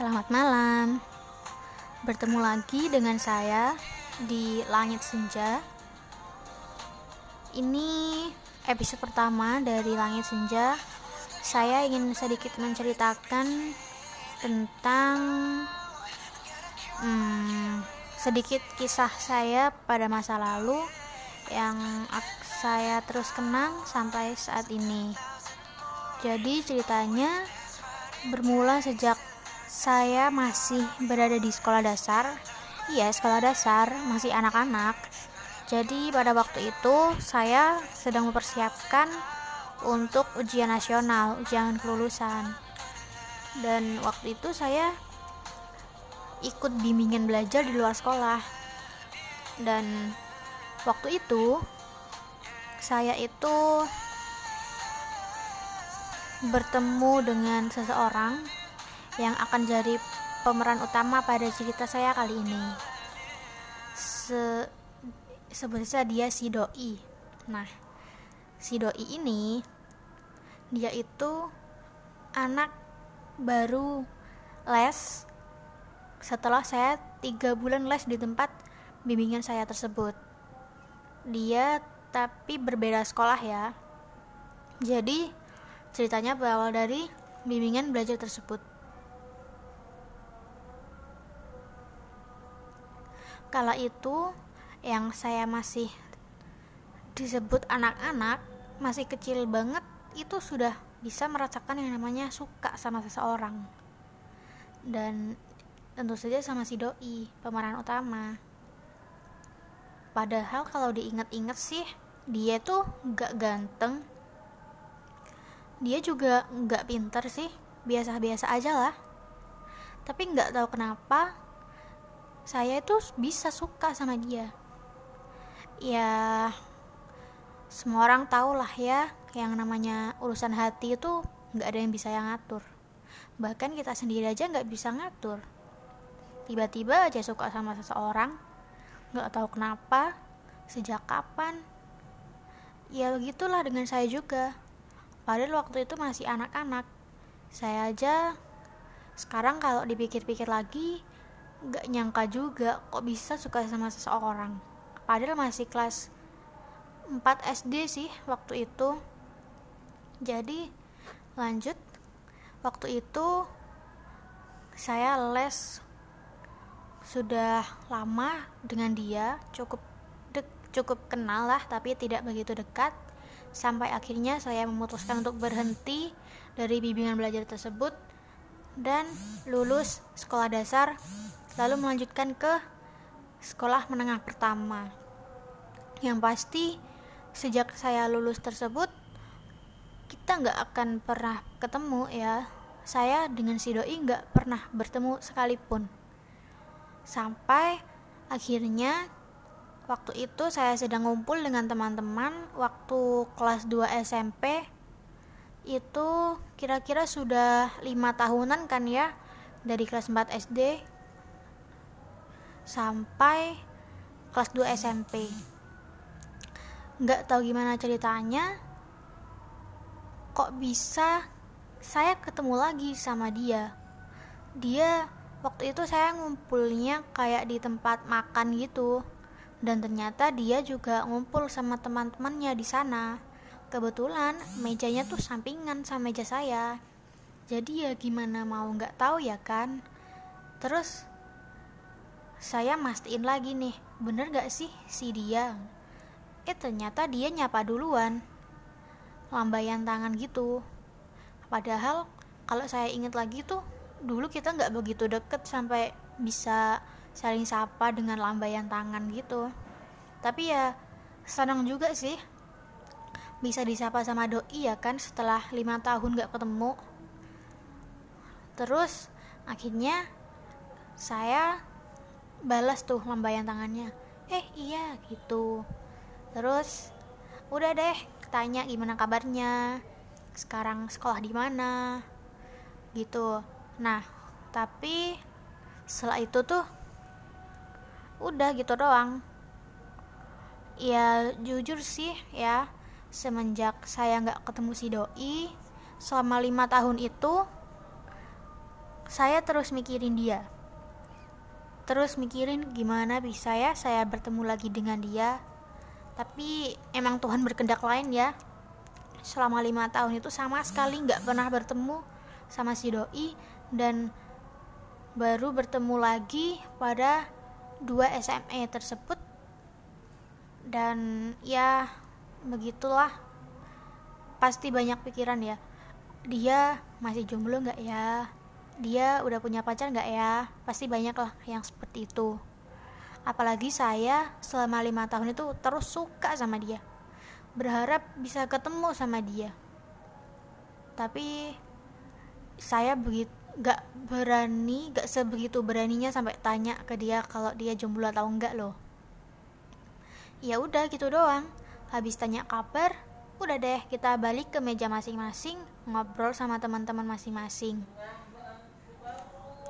Selamat malam. Bertemu lagi dengan saya di Langit Senja. Ini episode pertama dari Langit Senja. Saya ingin sedikit menceritakan tentang hmm, sedikit kisah saya pada masa lalu yang saya terus kenang sampai saat ini. Jadi ceritanya bermula sejak saya masih berada di sekolah dasar. Iya, sekolah dasar, masih anak-anak. Jadi pada waktu itu saya sedang mempersiapkan untuk ujian nasional, ujian kelulusan. Dan waktu itu saya ikut bimbingan belajar di luar sekolah. Dan waktu itu saya itu bertemu dengan seseorang yang akan jadi pemeran utama pada cerita saya kali ini. Se sebetulnya dia si doi. Nah, si doi ini dia itu anak baru les setelah saya tiga bulan les di tempat bimbingan saya tersebut. Dia tapi berbeda sekolah ya. Jadi ceritanya berawal dari bimbingan belajar tersebut. Kala itu yang saya masih disebut anak-anak, masih kecil banget, itu sudah bisa merasakan yang namanya suka sama seseorang. Dan tentu saja sama si doi, pemeran utama. Padahal kalau diingat-ingat sih, dia tuh gak ganteng. Dia juga gak pinter sih, biasa-biasa aja lah. Tapi gak tahu kenapa saya itu bisa suka sama dia. Ya semua orang tahu lah ya yang namanya urusan hati itu nggak ada yang bisa yang ngatur. Bahkan kita sendiri aja nggak bisa ngatur. Tiba-tiba aja suka sama seseorang nggak tahu kenapa sejak kapan. Ya begitulah dengan saya juga. Padahal waktu itu masih anak-anak. Saya aja sekarang kalau dipikir-pikir lagi gak nyangka juga kok bisa suka sama seseorang. Padahal masih kelas 4 SD sih waktu itu. Jadi lanjut. Waktu itu saya les. Sudah lama dengan dia cukup dek, cukup kenal lah tapi tidak begitu dekat. Sampai akhirnya saya memutuskan untuk berhenti dari bimbingan belajar tersebut dan lulus sekolah dasar lalu melanjutkan ke sekolah menengah pertama. Yang pasti sejak saya lulus tersebut kita nggak akan pernah ketemu ya. Saya dengan si doi nggak pernah bertemu sekalipun. Sampai akhirnya waktu itu saya sedang ngumpul dengan teman-teman waktu kelas 2 SMP itu kira-kira sudah lima tahunan kan ya dari kelas 4 SD sampai kelas 2 SMP nggak tahu gimana ceritanya. Kok bisa saya ketemu lagi sama dia? Dia waktu itu saya ngumpulnya kayak di tempat makan gitu. Dan ternyata dia juga ngumpul sama teman-temannya di sana. Kebetulan mejanya tuh sampingan sama meja saya. Jadi ya gimana mau nggak tahu ya kan? Terus saya mastiin lagi nih bener gak sih si dia eh ternyata dia nyapa duluan. Lambaian tangan gitu. Padahal kalau saya inget lagi tuh dulu kita nggak begitu deket sampai bisa saling sapa dengan lambaian tangan gitu. Tapi ya senang juga sih bisa disapa sama doi ya kan setelah lima tahun gak ketemu. Terus akhirnya saya balas tuh lambaian tangannya. Eh iya gitu. Terus udah deh tanya gimana kabarnya. Sekarang sekolah di mana? Gitu. Nah tapi setelah itu tuh udah gitu doang. Ya jujur sih ya semenjak saya nggak ketemu si doi selama lima tahun itu saya terus mikirin dia terus mikirin gimana bisa ya saya bertemu lagi dengan dia. Tapi emang Tuhan berkendak lain ya. Selama lima tahun itu sama sekali nggak pernah bertemu sama si doi dan baru bertemu lagi pada dua SME tersebut. Dan ya begitulah. Pasti banyak pikiran ya. Dia masih jomblo nggak ya dia udah punya pacar nggak ya? Pasti banyak lah yang seperti itu. Apalagi saya selama lima tahun itu terus suka sama dia. Berharap bisa ketemu sama dia. Tapi saya begitu gak berani gak sebegitu beraninya sampai tanya ke dia kalau dia jomblo atau enggak loh. Ya udah gitu doang. Habis tanya kabar udah deh kita balik ke meja masing-masing ngobrol sama teman-teman masing-masing